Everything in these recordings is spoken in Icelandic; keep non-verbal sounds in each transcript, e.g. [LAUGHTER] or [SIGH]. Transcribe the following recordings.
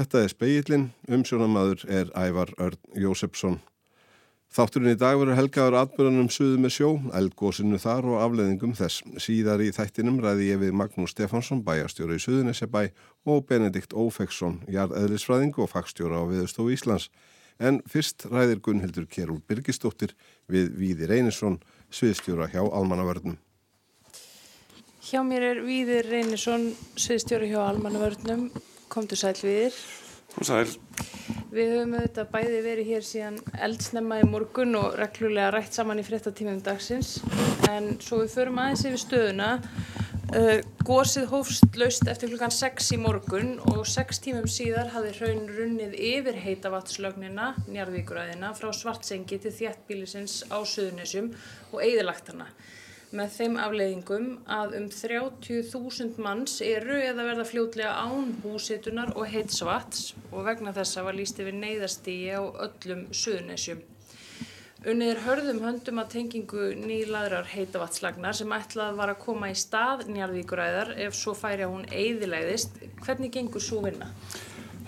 Þetta er speillin, umsjónamaður er Ævar Örn Jósefsson. Þátturinn í dag verður helgaður atbyrðanum suðu með sjó, eldgósinu þar og afleðingum þess. Síðar í þættinum ræði ég við Magnús Stefansson, bæjarstjóra í Suðunisebæ og Benedikt Ófeksson, jarðeðlisfræðing og fagstjóra á Viðstofu Íslands. En fyrst ræðir Gunnhildur Kjærúl Birgistóttir við Víði Reynisson, sviðstjóra hjá Almannavörnum. Hjá mér er Víðir Reynisson, sviðstjóra hjá Almannavörnum. Komdu sæl Víðir. Og sæl. Við höfum auðvitað bæði verið hér síðan eldsnemma í morgun og reglulega rætt saman í fréttatímum dagsins en svo við förum aðeins yfir stöðuna uh, gósið hófst laust eftir klukkan 6 í morgun og 6 tímum síðar hafði hraun runnið yfir heitavatslögnina njarðvíkuræðina frá svartsengi til þjættbílisins á Suðunisjum og eigðilagt hana með þeim afleiðingum að um 30.000 manns eru eða verða fljótlega án húsitunar og heitsvats og vegna þessa var líst yfir neyðastígi á öllum suðunessjum. Unnið er hörðum höndum að tengingu nýlaðrar heitavatslagnar sem ætlað var að koma í stað njarðvíkuræðar ef svo færi að hún eiðilegðist. Hvernig gengur svo vinna?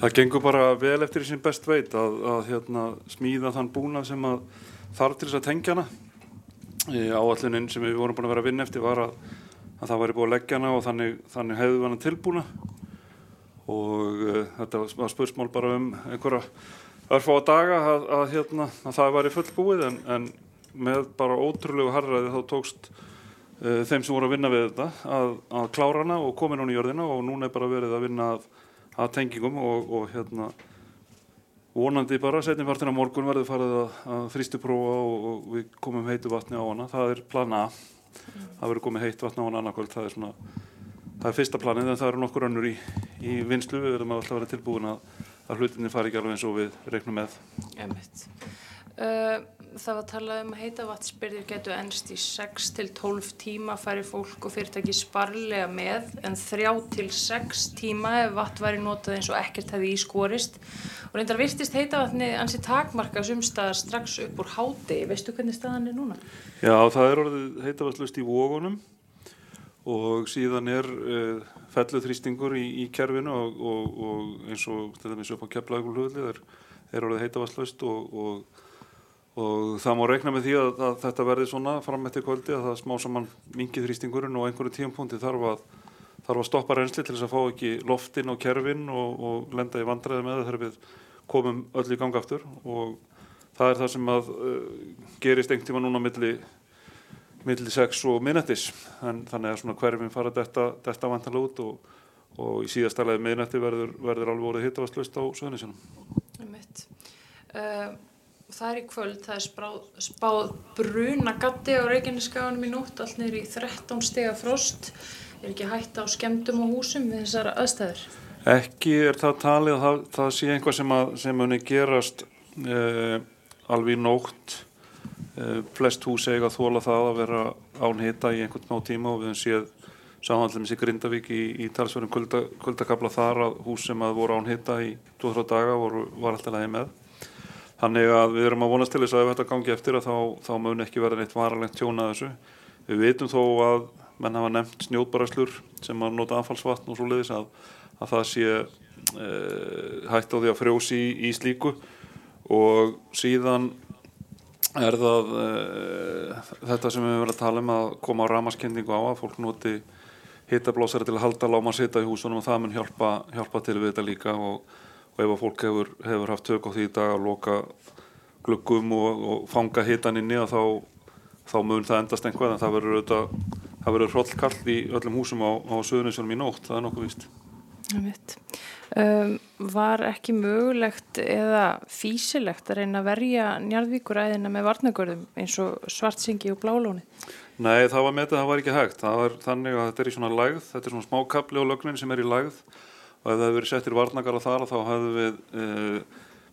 Það gengur bara vel eftir því sem best veit að, að hérna, smíða þann búna sem þarf til þess að tengja hana áallunin sem við vorum búin að vera að vinna eftir var að, að það væri búin að leggja hana og þannig, þannig hefðu við hana tilbúna. Og uh, þetta var spursmál bara um einhverja örfá daga að, að, hérna, að það væri fullbúið en, en með bara ótrúlegu harraði þá tókst uh, þeim sem voru að vinna við þetta að klára hana og komin hún í jörðina og núna er bara verið að vinna að tengingum og, og hérna vonandi bara setjum fartina morgun verður farið að, þrýstuprófa og, og við komum heitu vatni á hana. Það er plan A. Það verður komið heitt vatni á hana annarkvöld það er svona það er fyrsta planið en það eru nokkur önnur í, í vinslu við verðum alltaf að vera tilbúin að, að hlutinni fari ekki alveg eins og við reiknum með. Emitt Það var talað um að heita vatnsbyrðir getur ennst í 6-12 tíma færi fólk og fyrirtæki sparlega með en 3-6 tíma ef vatn væri notað eins og ekkert hefði ískorist og reyndar virtist heitavatni ansi takmarka sumstaðar strax upp úr háti veistu hvernig staðan er núna? Já, það er orðið heitavatslust í vógunum og síðan er uh, felluþrýstingur í, í kerfinu og, og, og eins og þetta með söp á keflaugulhugli er, er orðið heitavatslust og, og það má reikna með því að, að þetta verði svona fram eftir kvöldi að það smá saman mingi þrýstingurinn og einhverju tímpunkti þarf að þarf að stoppa reynsli til þess að fá ekki loftin á kerfin og, og lenda í vandræði með það þegar við komum öll í ganga aftur. Og það er það sem að uh, gerist einhvern tíma núna milli, milli 6 og minnettis en þannig að svona hverfinn fara þetta, þetta vantanlega út og, og í síðastalagi minnetti verður, verður alveg orðið hittavastlust á söðunisunum uh, Það er í kvöld, það er spráð, spáð bruna gatti á Reykjaneskaganum í nótt, allt neyri í 13 stega frost. Er ekki hægt á skemdum og húsum við þessara aðstæður? Ekki er það talið að það, það sé einhvað sem, að, sem muni gerast eh, alveg í nótt. Eh, flest hús eiga þóla það að vera án hita í einhvern ná tíma og við hefum séð samhandlum í Grindavík í, í talsverðum kulda, kuldakabla þar að hús sem að voru án hita í 2-3 daga voru, var alltaf lægi með þannig að við erum að vonast til þess að ef þetta gangi eftir að þá, þá mun ekki verða neitt varalegt tjóna þessu. Við veitum þó að menn hafa nefnt snjóðbaraslur sem að nota anfallsvatn og svo leiðis að, að það sé e, hægt á því að frjósi í, í slíku. Og síðan er það e, þetta sem við verðum að tala um að koma á ramaskendingu á að fólk noti hittablásari til að halda lámasita í húsunum og það mun hjálpa, hjálpa til við þetta líka. Og ef að fólk hefur, hefur haft tök á því í dag að loka glöggum og, og fanga hittan inni þá, þá mun það endast einhvað en það verður auðvitað það verður hrollkall í öllum húsum á, á söðuninsjónum í nótt, það er nokkuð vist um, Var ekki mögulegt eða físilegt að reyna að verja njarðvíkuræðina með varnagörðum eins og svartsengi og blálóni? Nei, það var með þetta, það var ekki hægt. Það var þannig að þetta er í svona lægð þetta er svona smákabli á lögnin sem er í lægð og ef það hefur verið settir varnagar á þar þá hefðu við e,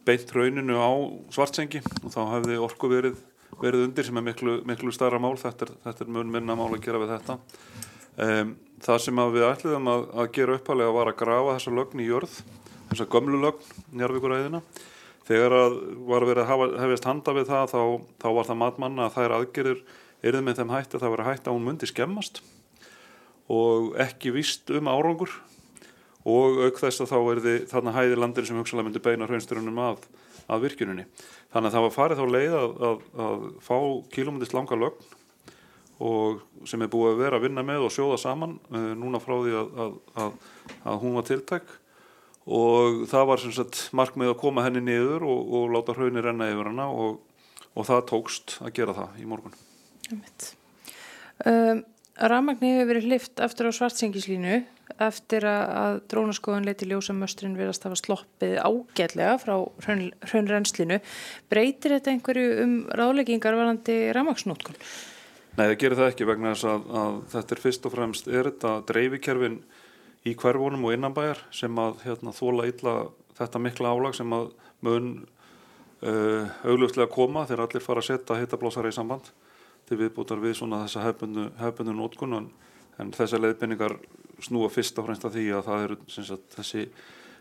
beint rauninu á svartsengi og þá hefði orku verið verið undir sem er miklu, miklu starra mál. Þetta er, þetta er mun minna mál að gera við þetta. Um, það sem við ætliðum að, að gera uppalega var að grafa þessa lögn í jörð þessa gömlu lögn njárvíkuræðina þegar að var verið að hafa, hefist handa við það þá, þá var það matmanna að þær aðgerir erið með þeim hætti að það var hætti að hún myndi skemmast. Og ekki vist um árangur og auk þess að þá er þið þarna hæði landir sem hugsalega myndi beina hraunstyrunum af, af virkjuninni. Þannig að það var farið þá leið að, að, að fá kilómetist langa lögn og sem er búið að vera að vinna með og sjóða saman uh, núna frá því að, að hún var tiltæk og það var sem sagt markmið að koma henni niður og, og láta hraunir renna yfir hana og, og það tókst að gera það í morgun. Um, Ramagni hefur verið hlift eftir á svartsengislínu eftir að drónaskoðun leiti ljósamöstrin verðast hafa sloppið ágætlega frá hraunrennslinu. Breytir þetta einhverju um ráðleggingar varandi ramagsnótkun? Nei, það gerir það ekki vegna þess að, að þetta er fyrst og fremst, er þetta dreifikerfin í hverfónum og innanbæjar sem að hérna, þóla illa þetta mikla álag sem að mun uh, augljóslega koma þegar allir fara að setja hittablásara í samband til viðbútar við svona þessa hefbundu nótkun en, en þessar leiðbynningar snúa fyrst og fremst að því að það eru sagt, þessi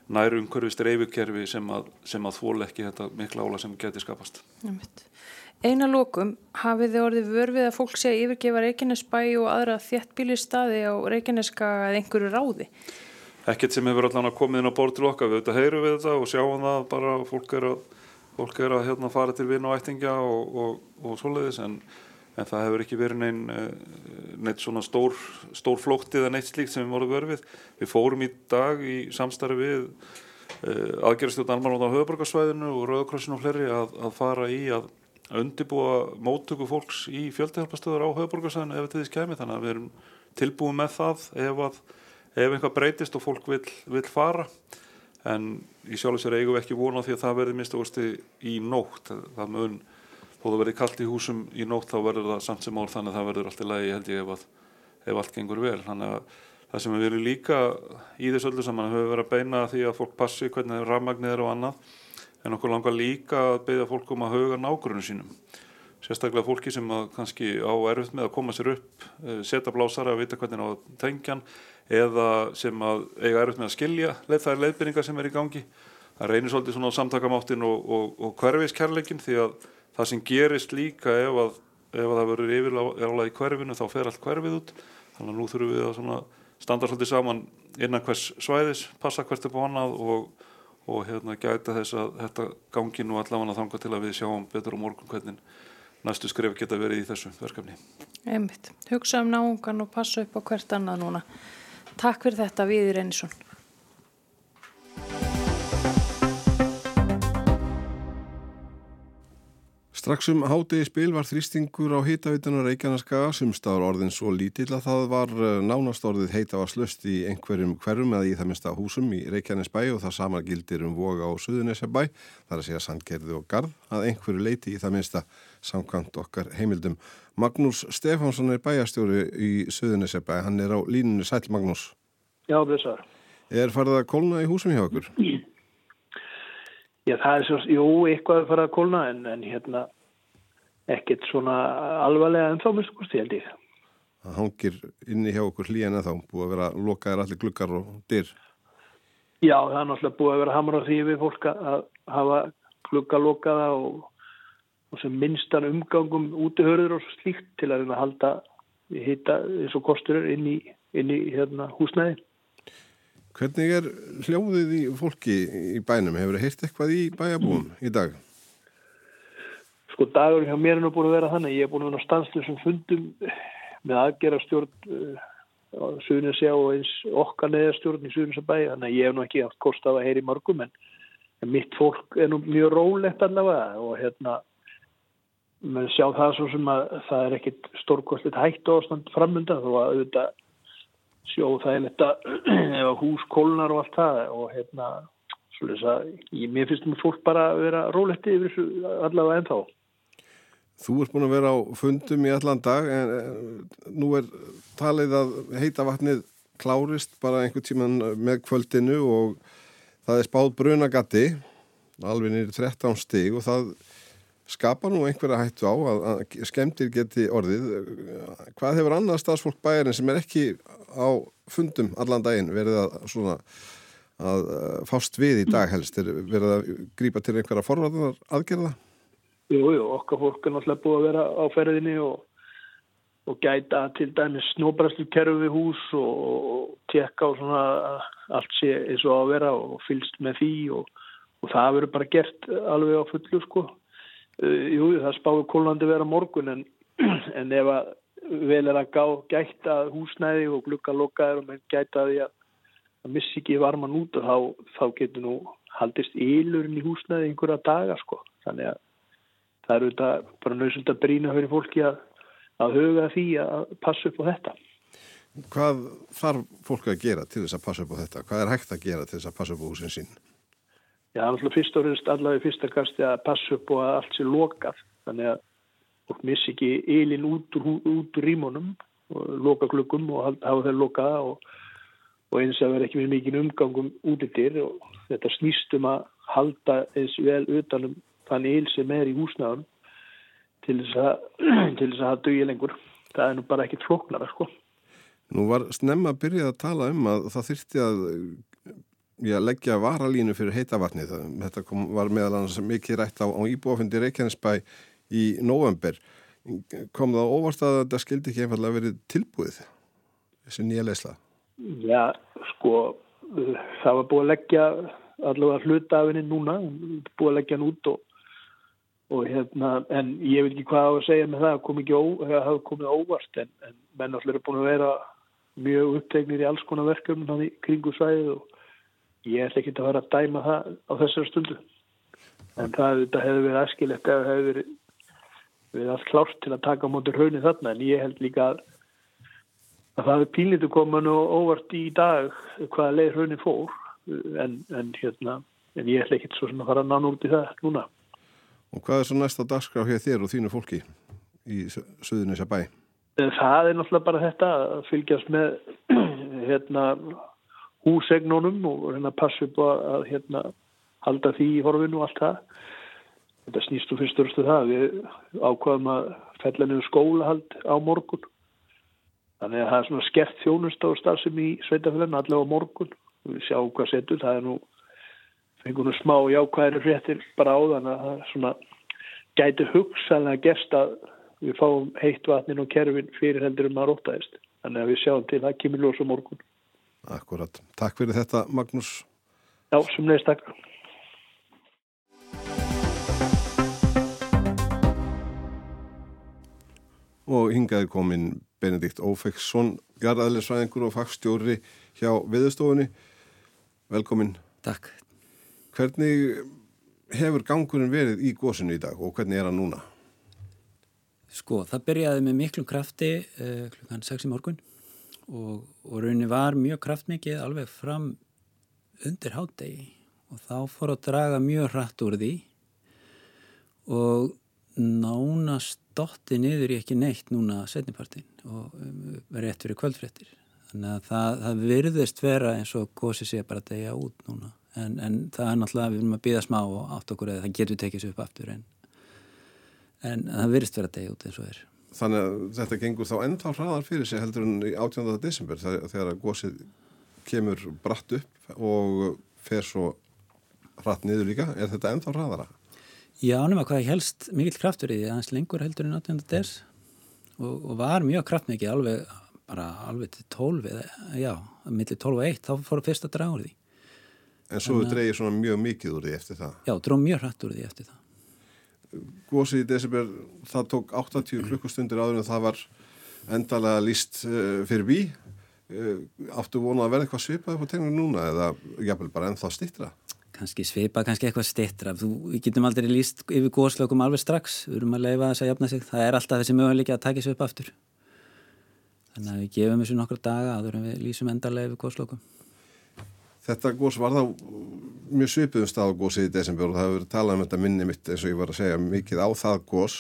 næru umhverfi streifukerfi sem að, að þóla ekki þetta mikla álag sem getur skapast. Einar lókum hafið þið orðið vörfið að fólk sé að yfirgefa Reykjanesbæ og aðra þjættbíli staði á Reykjaneska eða einhverju ráði? Ekkert sem hefur allan að komið inn á bór til okkar, við þetta heyrum við þetta og sjáum það bara fólk er að, fólk er að hérna, fara til vinn og ættingja og, og, og svoleiðis en en það hefur ekki verið neinn eh, neitt svona stór, stór flóktið eða neitt slíkt sem við vorum verfið. Við. Fórum í dag í samstarfi við uh, aðgerðstjóðan almanlóta á höfuborgarsvæðinu og Rauðakrossinu og fleiri að, að fara í að undibúa móttöku fólks í fjöldihjálpastöður á höfuborgarsvæðinu ef þetta þess kemi þannig að við erum tilbúið með það ef, að, ef einhvað breytist og fólk vil, vil fara. En í sjálf og sér eigum við ekki vona því að það verði minnst í nótt. Það mun þó það verði kallt í húsum í nótt þá verður það samt sem ál þannig að það verður allt í lagi held ég ef, að, ef allt gengur vel. Þannig að það sem við erum líka í þessu öllu saman höfum verið að beina því að fólk passi hvernig rafmagnir er og annað en okkur langar líka að beina fólk um að huga nágrunum sínum. Sérstaklega fólki sem kannski á erfitt með að koma sér upp eh, setja blásara að vita hvernig á tengjan eða sem eiga erfitt með að skilja leið það er leiðbyrningar sem er í gangi. Það reynir svolítið svona á samtakamáttin og, og, og hverfiskærleikin því að það sem gerist líka ef að, ef að það verður yfirlega í hverfinu þá fer allt hverfið út. Þannig að nú þurfum við að standa svolítið saman innan hvers svæðis passa hvert er búannað og, og hérna, gæta þess að þetta gangi nú allavega þanga til að við sjáum betur á morgun hvernig næstu skrif geta verið í þessu verkefni. Einmitt. Hugsa um náungan og passa upp á hvert annað núna. Takk fyrir þetta Viður Ennisson Strax um hátegi spil var þrýstingur á heitavitunar Reykjaneskaga sem stáður orðin svo lítill að það var eh, nánast orðið heita var slöst í einhverjum hverjum eða í það minnsta húsum í Reykjanesbæ og það sama gildir um voga á Suðunesjabæ, þar að segja sandgerði og garð, að einhverju leiti í það minnsta samkvæmt okkar heimildum. Magnús Stefánsson er bæjastjóri í Suðunesjabæ, hann er á línunni Sæl Magnús. Já, blessar. Er farið að kólna í húsum hjá okkur? Já, það er svo, jú, eitthvað að fara að kólna en, en hérna ekkert svona alvarlega en þá mjög skoðst ég held ég. Það hangir inni hjá okkur hlýjan eða þá, búið að vera lokaðir allir glukkar og dyr? Já, það er náttúrulega búið að vera hamra því við fólk að hafa glukka lokaða og, og sem minnstan umgangum útihörður og slíkt til að halda hitta eins og kostur inn í, inn í hérna, húsnæði. Hvernig er hljóðið í fólki í bænum? Hefur þið heilt eitthvað í bæjabúum í dag? Sko dagur hjá mér er nú búin að vera þannig. Ég er búin að vera á stanslusum fundum með aðgerastjórn uh, á Suðunisjá og eins okkar neðastjórn í Suðunisjabæi. Þannig að ég hef nú ekki haft kost af að heyri mörgum en, mitt fólk er nú mjög rólegt allavega og hérna með sjá það svo sem að það er ekkit stórkostlegt hægt ástand framönda þó að auðvitað sjó það er þetta hús kólnar og allt það og hérna svolítið að ég, mér finnst mér fólk bara að vera rólegt yfir þessu allavega ennþá. Þú ert búin að vera á fundum í allan dag en nú er talið að heita vatnið klárist bara einhvern tíman með kvöldinu og það er spáð brunagatti alveg nýri 13 stig og það skapa nú einhverja hættu á að, að skemmtir geti orðið. Hvað hefur annað stafsfólk bæjarinn sem er ekki á fundum allan daginn verið að, svona, að fást við í dag helst? Er verið að grípa til einhverja forvarnar aðgerða? Jú, jú, okkar fólk er náttúrulega búið að vera á ferðinni og, og gæta til dæmis snóbræslu kerfi við hús og, og tekka á svona allt sé eins og að vera og fylst með því og, og það verður bara gert alveg á fullu sko. Uh, jú, það spáður kólandi vera morgun en, [CLEARS THROAT] en ef að vel er að gá gæta húsnæði og glukka lokaður og menn gæta því að, að missi ekki varman út og þá, þá getur nú haldist ílurinn í húsnæði einhverja daga sko. Þannig að það eru þetta bara nöðsund að brína fyrir fólki að að huga því að passa upp á þetta. Hvað þarf fólk að gera til þess að passa upp á þetta? Hvað er hægt að gera til þess að passa upp á húsin sín? Já, alltaf fyrst og reynst allavega í fyrsta kasti að passa upp og að allt sé lokað. Þannig að fólk missi ekki eilin út úr, út úr rímunum og loka klukkum og hafa þeir lokaða og, og eins að vera ekki með mikið umgangum út yfir og þetta snýstum að halda eins vel utanum þann eil sem er í húsnaðum til þess að, [CLEARS THROAT] til þess að það dugja lengur. Það er nú bara ekkit floknara sko. Nú var snemma að byrja að tala um að það þyrtti að já, leggja varalínu fyrir heitavatnið. Þetta kom, var meðal annars mikið rætt á, á íbúafundi Reykjanesbæ í november. Kom það óvart að þetta skildi ekki einfallega verið tilbúið þessi nýja leysla? Já, sko, það var búið að leggja allavega hlutafinni núna, búið að leggja hann út og og hérna, en ég veit ekki hvað á að segja með það, það kom ekki ó, það komið óvart en, en menn allir eru búin að vera mjög upptegnir í alls konar verkefnum hann í kringu svæðið og ég ætla ekki að vera að dæma það á þessar stundu. En það hefur verið aðskilett eða hefur verið, verið allt klárt til að taka á móti raunni þarna. En ég held líka að, að það er pílitu koman og óvart í dag hvaða leið raunni fór. En, en hérna en ég ætla ekki svo að fara að nána út í það núna Og hvað er svo næsta dagskrá hér þér og þínu fólki í Suðunisja bæ? Eh, það er náttúrulega bara þetta að fylgjast með [CLEARS THROAT] hérna, húsegnunum og hérna passu upp að hérna, halda því í horfinu og allt það. Þetta snýst úr fyrst og fyrstu það. Við ákvaðum að fella niður skólahald á morgun. Þannig að það er svona skert þjónust á starfsum í sveitafélaginu allavega á morgun. Við sjáum hvað setur. Það er nú einhvern smá jákvæðir fréttir bara á þannig að það svona gæti hugsaðlega gerst að við fáum heitt vatnin og kerfin fyrir heldur um að rótaðist. Þannig að við sjáum til að kemur ljósa morgun. Akkurat. Takk fyrir þetta Magnús. Já, sem neist takk. Og hingaði komin Benedikt Ófeksson, jarðaðlisvæðingur og fagstjóri hjá viðstofunni. Velkomin. Takk. Hvernig hefur gangurinn verið í gósinu í dag og hvernig er hann núna? Sko, það byrjaði með miklu krafti uh, klukkan 6 í morgun og, og rauninni var mjög kraftmikið alveg fram undir hátdegi og þá fór að draga mjög hratt úr því og nána stótti niður í ekki neitt núna setnipartin og um, eftir í kvöldfrettir. Þannig að það, það virðist vera eins og gósi sé bara að degja út núna en, en það er náttúrulega, við erum að býða smá og átt okkur eða það getur tekið sér upp aftur en, en það virðist vera degi út eins og er. Þannig að þetta gengur þá ennþá hraðar fyrir sig heldur en í 18. desember þegar að gósið kemur bratt upp og fer svo hratt niður líka, er þetta ennþá hraðara? Já, nema hvað helst mikill kraftur í því, aðeins lengur heldur en 18. des og, og var mjög kraftmikið alveg, bara alveg til 12 já, millir 12 og 1 þá fór fyrsta dragur því En svo Þannig... dreigir svona mjög mikið úr því eftir það? Já, dróð mjög hrætt úr því eftir það. Gósið í desember, það tók 80 klukkustundir áður en það var endalega líst uh, fyrir bí. Uh, áttu vonað að verða eitthvað svipað upp á tegnum núna eða jafnvel bara ennþá stittra? Kanski svipað, kannski eitthvað stittra. Þú, við getum aldrei líst yfir góðslökum alveg strax. Við erum að leifa þess að jafna sig. Það er alltaf þessi möguleiki að taka þessu upp aftur. Þannig að við gefum þessu nokkru daga aður en við lýsum endarlega yfir góðslökum. Þetta gós var þá mjög svipuðum stað á gósið í desember og það hefur verið talað um þetta minni mitt eins og ég var að segja mikið á það gós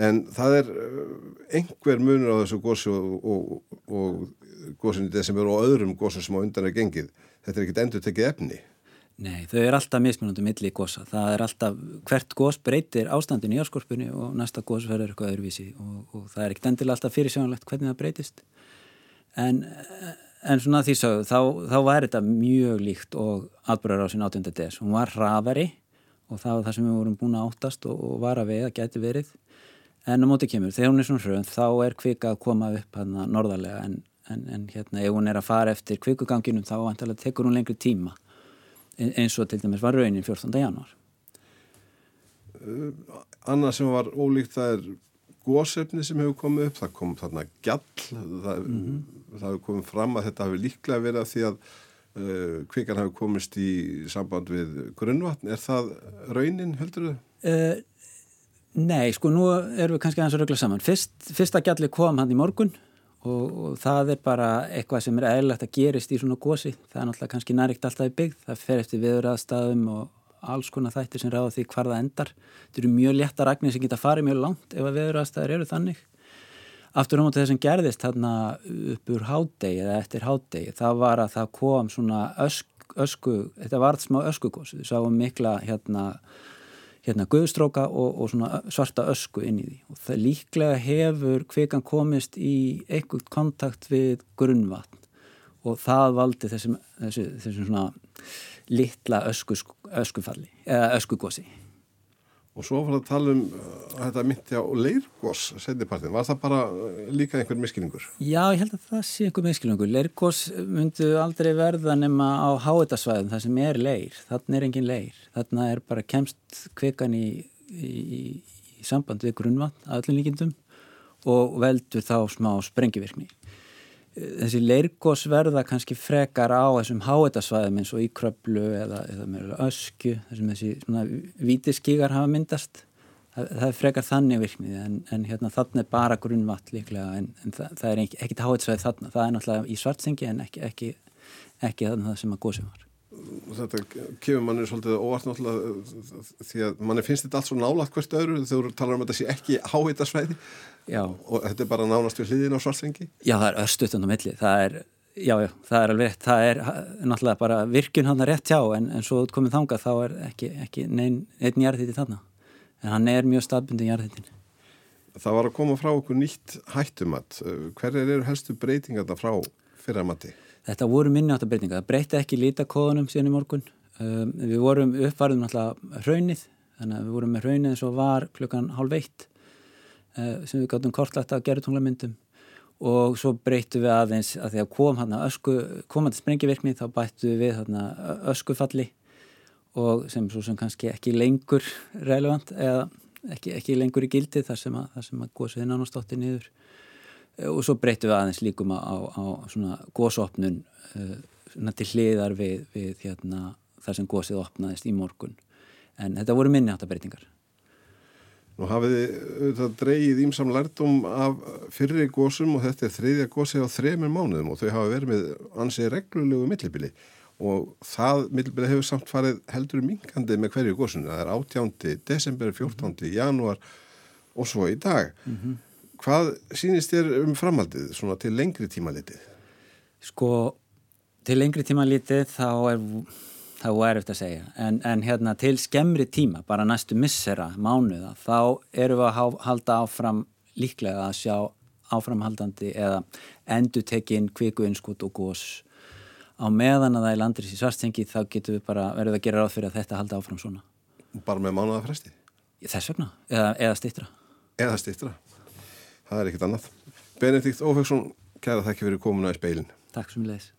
en það er eh, einhver munur á þessu gósi og, og, og gósin í desember og öðrum gósum sem á undan er gengið. Þetta er ekkit endur tekið efni. Nei, þau er alltaf mismunandi milli gósa. Það er alltaf, hvert gós breytir ástandin í áskorpunni og næsta gós verður eitthvað öðruvísi og, og það er ekkit endilega alltaf fyrirsjónlegt hvernig það breytist. En En svona því svo, þá, þá var þetta mjög líkt og atbyrjar á sin 18. des. Hún var hraðari og það var það sem við vorum búin að áttast og, og var að veið að geti verið. en á móti kemur, þegar hún er svona hrönd þá er kvika að koma upp hann norðarlega en, en, en hérna ef hún er að fara eftir kvikuganginum þá vantilega tekur hún lengri tíma eins og til dæmis var raunin 14. januar Annað sem var ólíkt það er gósefni sem hefur komið upp, það kom þarna gjall, það, mm -hmm. það hefur komið fram að þetta hefur líklega verið að því að uh, kvikan hefur komist í samband við grunnvatn. Er það raunin, heldur þau? Uh, nei, sko nú erum við kannski aðeins að rögla saman. Fyrst, fyrsta gjalli kom hann í morgun og, og það er bara eitthvað sem er eðlagt að gerist í svona gósi. Það er náttúrulega kannski nærikt alltaf í byggð, það fer eftir viðraðstæðum og alls konar þættir sem ráða því hvar það endar. Þetta eru mjög létta ragnir sem geta farið mjög langt ef að veðurastæðar eru þannig. Aftur á móti þess að gerðist þarna upp úr hádegi eða eftir hádegi það var að það kom svona ösk, ösku, þetta var smá öskugós við sáum mikla hérna hérna guðstróka og, og svona svarta ösku inn í því. Og það líklega hefur kvikan komist í einhvert kontakt við grunnvatn. Og það valdi þessum, þessum, þessum svona litla ösku, öskufalli eða öskugósi Og svo var það að tala um að þetta myndi á leirgós setnipartin, var það bara uh, líka einhver miskilningur? Já, ég held að það sé einhver miskilningur. Leirgós myndu aldrei verða nema á háetasvæðum það sem er leir, þannig er engin leir. Þannig er bara kemst kvikan í, í, í samband við grunnvatn að öllum líkindum og veldur þá smá sprengivirkni þessi leirgós verða kannski frekar á þessum háetasvæðum eins og í kröplu eða, eða ösku þessum þessi svona vítiskígar hafa myndast. Það, það er frekar þannig virknið en, en hérna þannig bara grunnvatt líklega en, en það, það er ekkit háetasvæði þannig það er náttúrulega í svartsengi en ekki, ekki, ekki þannig það sem að gósi var Þetta kemur manni svolítið óvart náttúrulega því að manni finnst þetta allt svo nálagt hvert öðru þegar þú talar um að þetta sé ekki háetasvæði Já. og þetta er bara nánast við hliðin á svartsengi. Já, það er östuðan á milli. Það er, já, já, það er alveg það er náttúrulega bara virkun hann að rétt hjá en, en svo komið þangað þá er ekki, ekki neinn einn jarðhýtti þarna. En hann er mjög staðbundin jarðhýttin Það var að koma frá okkur nýtt hættumat. Hverjar eru helstu breytingarna frá fyrramati? Þetta voru minni áttabreitinga, það breytti ekki lítakóðunum síðan í morgun. Um, við vorum uppvarðum náttúrulega hraunið þannig að við vorum með hraunið eins og var klukkan hálf eitt Eh, sem við gáttum kortlagt að gera tunglamyndum og svo breyttu við aðeins að því að kom hann að ösku, komandi sprengivirkni þá bættu við hann að öskufalli og sem svo sem kannski ekki lengur relevant eða ekki, ekki lengur í gildi þar sem að, þar sem að góðsvið nánastótti niður og svo breyttu við aðeins líkum á, á svona góðsopnun uh, eh, til hliðar við, við hérna, þar sem góðsvið opnaðist í morgun en þetta voru minni áttabreitingar Nú hafið þið dreyið ímsam lærdum af fyrri gósum og þetta er þriðja gósi á þremur mánuðum og þau hafa verið með ansið reglulegu millibili og það millibili hefur samt farið heldur minkandi með hverju gósinu. Það er 18. desember, 14. januar og svo í dag. Mm -hmm. Hvað sínist þér um framhaldið svona til lengri tímalitið? Sko, til lengri tímalitið þá er það er eftir að segja, en, en hérna til skemmri tíma, bara næstu missera mánuða, þá eru við að halda áfram líklega að sjá áframhaldandi eða endur tekinn kviku innskút og gós á meðan að það er landris í svarstengi þá getur við bara verið að gera ráð fyrir að þetta halda áfram svona. Bara með mánuða fresti? Þess vegna, eða, eða stýttra. Eða stýttra, það er ekkit annað. Benedikt Ófeksson, kæra þakki fyrir komuna í speilin. Takk sem leðis.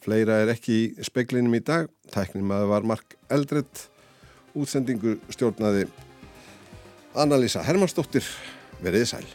Fleira er ekki í speiklinum í dag. Tæknum að það var Mark Eldredd. Útsendingu stjórnaði Anna-Lísa Hermannsdóttir. Verið sæl.